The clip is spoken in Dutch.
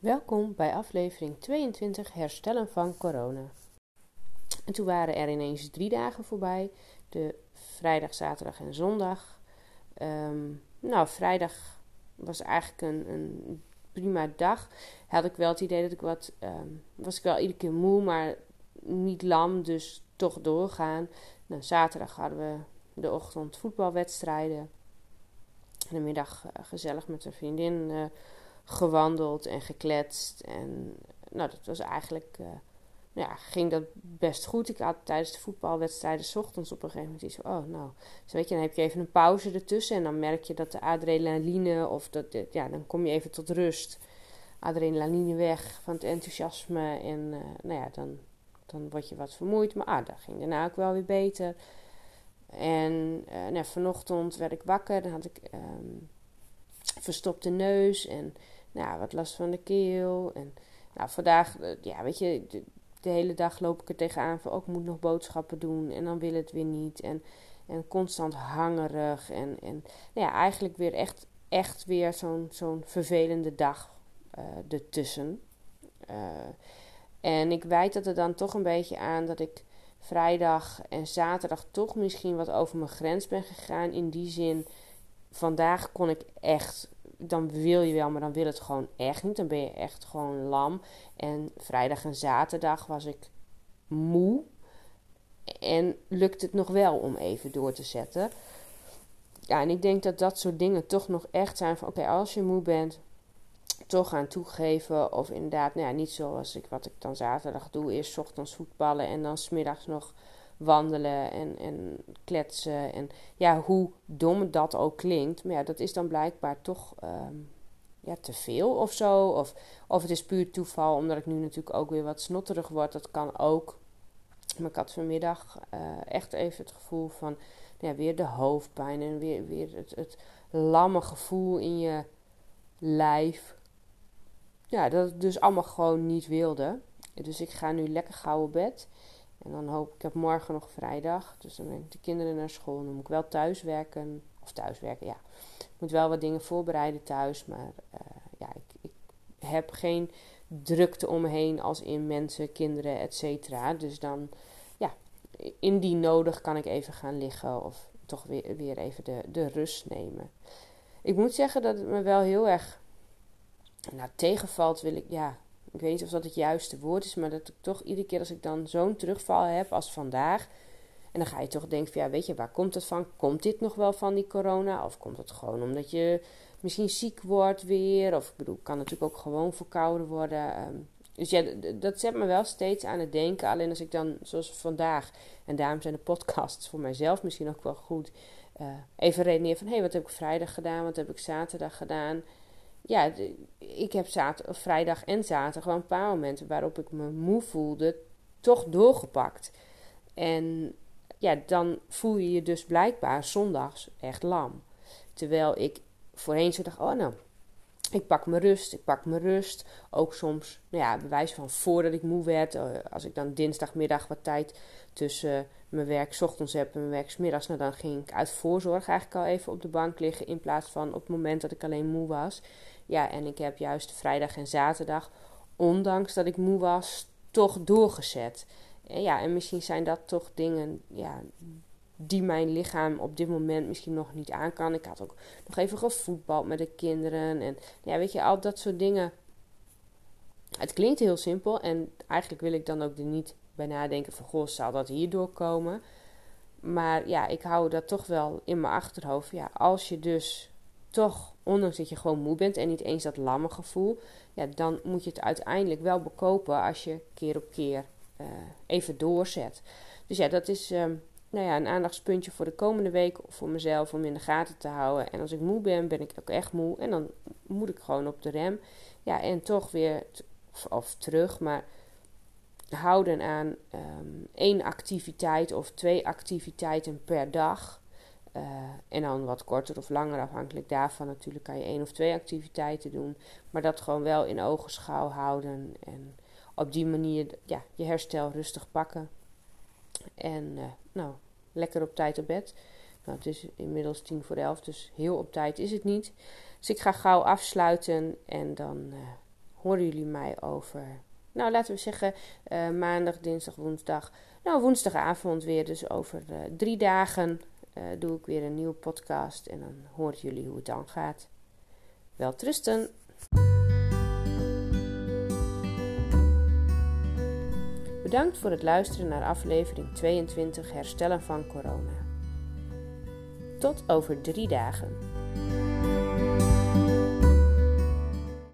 Welkom bij aflevering 22 Herstellen van corona. En toen waren er ineens drie dagen voorbij: de vrijdag, zaterdag en zondag. Ehm, nou, vrijdag was eigenlijk een, een, prima dag. Had ik wel het idee dat ik wat. Um, was ik wel iedere keer moe, maar niet lam, dus toch doorgaan. Nou, zaterdag hadden we de ochtend voetbalwedstrijden. En de middag uh, gezellig met een vriendin. Uh, gewandeld en gekletst. En nou, dat was eigenlijk. Uh, ja, ging dat best goed. Ik had tijdens de voetbalwedstrijden s ochtends op een gegeven moment iets oh nou, dus weet je, dan heb je even een pauze ertussen en dan merk je dat de adrenaline of dat, ja, dan kom je even tot rust. Adrenaline weg van het enthousiasme en uh, nou ja, dan, dan word je wat vermoeid, maar ah, dat ging daarna ook wel weer beter. En uh, nou, vanochtend werd ik wakker, dan had ik um, verstopte neus en nou, wat last van de keel. En nou, vandaag, eh, ja, weet je, de, hele dag loop ik er tegenaan van, ook oh, moet nog boodschappen doen en dan wil het weer niet. En, en constant hangerig en, en nou ja, eigenlijk weer echt, echt weer zo'n zo'n vervelende dag uh, ertussen. Uh, en ik wijd dat er dan toch een beetje aan dat ik vrijdag en zaterdag toch misschien wat over mijn grens ben gegaan. In die zin, vandaag kon ik echt dan wil je wel, maar dan wil het gewoon echt niet. Dan ben je echt gewoon lam. En vrijdag en zaterdag was ik moe. En lukt het nog wel om even door te zetten. Ja, en ik denk dat dat soort dingen toch nog echt zijn van... Oké, als je moe bent, toch gaan toegeven. Of inderdaad, nou ja, niet zoals ik, wat ik dan zaterdag doe. Eerst ochtends voetballen en dan smiddags nog wandelen en, en kletsen. En ja, hoe dom dat ook klinkt. Maar ja, dat is dan blijkbaar toch um, ja, te veel of zo. Of, of het is puur toeval, omdat ik nu natuurlijk ook weer wat snotterig word. Dat kan ook. Maar ik had vanmiddag uh, echt even het gevoel van ja, weer de hoofdpijn en weer, weer het, het lamme gevoel in je lijf. Ja, dat ik dus allemaal gewoon niet wilde. Dus ik ga nu lekker gauw op bed. En dan hoop ik, ik heb morgen nog vrijdag. Dus dan breng ik de kinderen naar school. Dan moet ik wel thuis werken. Of thuis werken, ja. Ik moet wel wat dingen voorbereiden thuis. Maar uh, ja, ik, ik, heb geen drukte om me heen als in mensen, kinderen, et cetera. Dus dan, ja, indien nodig kan ik even gaan liggen. Of toch weer, weer even de, de rust nemen. Ik moet zeggen dat het me wel heel erg nou, tegenvalt. Wil ik, ja, ik weet niet of dat het juiste woord is, maar dat ik toch iedere keer als ik dan zo'n terugval heb als vandaag. En dan ga je toch denken van ja, weet je, waar komt het van? Komt dit nog wel van die corona? Of komt het gewoon omdat je misschien ziek wordt weer? Of ik bedoel, kan natuurlijk ook gewoon verkouden worden. Ehm, dus ja, dat zet me wel steeds aan het denken. Alleen als ik dan, zoals vandaag, en daarom zijn de podcasts voor mijzelf misschien ook wel goed. Uh, even redeneren van hé, hey, wat heb ik vrijdag gedaan? Wat heb ik zaterdag gedaan? Ja, ik heb zaterdag, vrijdag en zaterdag gewoon een paar momenten waarop ik me moe voelde, toch doorgepakt. En ja, dan voel je je dus blijkbaar zondags echt lam. Terwijl ik voorheen zo dacht, oh nou, ik pak mijn rust, ik pak mijn rust. Ook soms, nou ja, bewijs van voordat ik moe werd. Eh, als ik dan dinsdagmiddag wat tijd tussen mijn werk ochtends heb en mijn werk middags. Nou, dan ging ik uit voorzorg eigenlijk al even op de bank liggen. In plaats van op het moment dat ik alleen moe was. Ja, en ik heb juist vrijdag en zaterdag, ondanks dat ik moe was, toch doorgezet. En ja, en misschien zijn dat toch dingen ja, die mijn lichaam op dit moment misschien nog niet aan kan. Ik had ook nog even gevoetbald met de kinderen. En ja, weet je, al dat soort dingen. Het klinkt heel simpel en eigenlijk wil ik dan ook er niet bij nadenken van... Goh, zal dat hierdoor komen? Maar ja, ik hou dat toch wel in mijn achterhoofd. Ja, als je dus toch, ondanks dat je gewoon moe bent en niet eens dat lamme gevoel... Ja, dan moet je het uiteindelijk wel bekopen als je keer op keer uh, even doorzet. Dus ja, dat is... Uh, nou ja, een aandachtspuntje voor de komende week voor mezelf om in de gaten te houden. En als ik moe ben, ben ik ook echt moe. En dan moet ik gewoon op de rem. Ja, en toch weer, of terug, maar houden aan um, één activiteit of twee activiteiten per dag. Uh, en dan wat korter of langer, afhankelijk daarvan natuurlijk kan je één of twee activiteiten doen. Maar dat gewoon wel in ogenschouw houden. En op die manier ja, je herstel rustig pakken. En uh, nou, lekker op tijd op bed. Nou, het is inmiddels tien voor elf, dus heel op tijd is het niet. Dus ik ga gauw afsluiten en dan uh, horen jullie mij over, nou laten we zeggen, maandag, dinsdag, woensdag. Nou, woensdagavond weer, dus over drie dagen doe ik weer een nieuwe podcast en dan horen jullie hoe het dan gaat. Wel trusten! Bedankt voor het luisteren naar aflevering 22 Herstellen van Corona. Tot over drie dagen.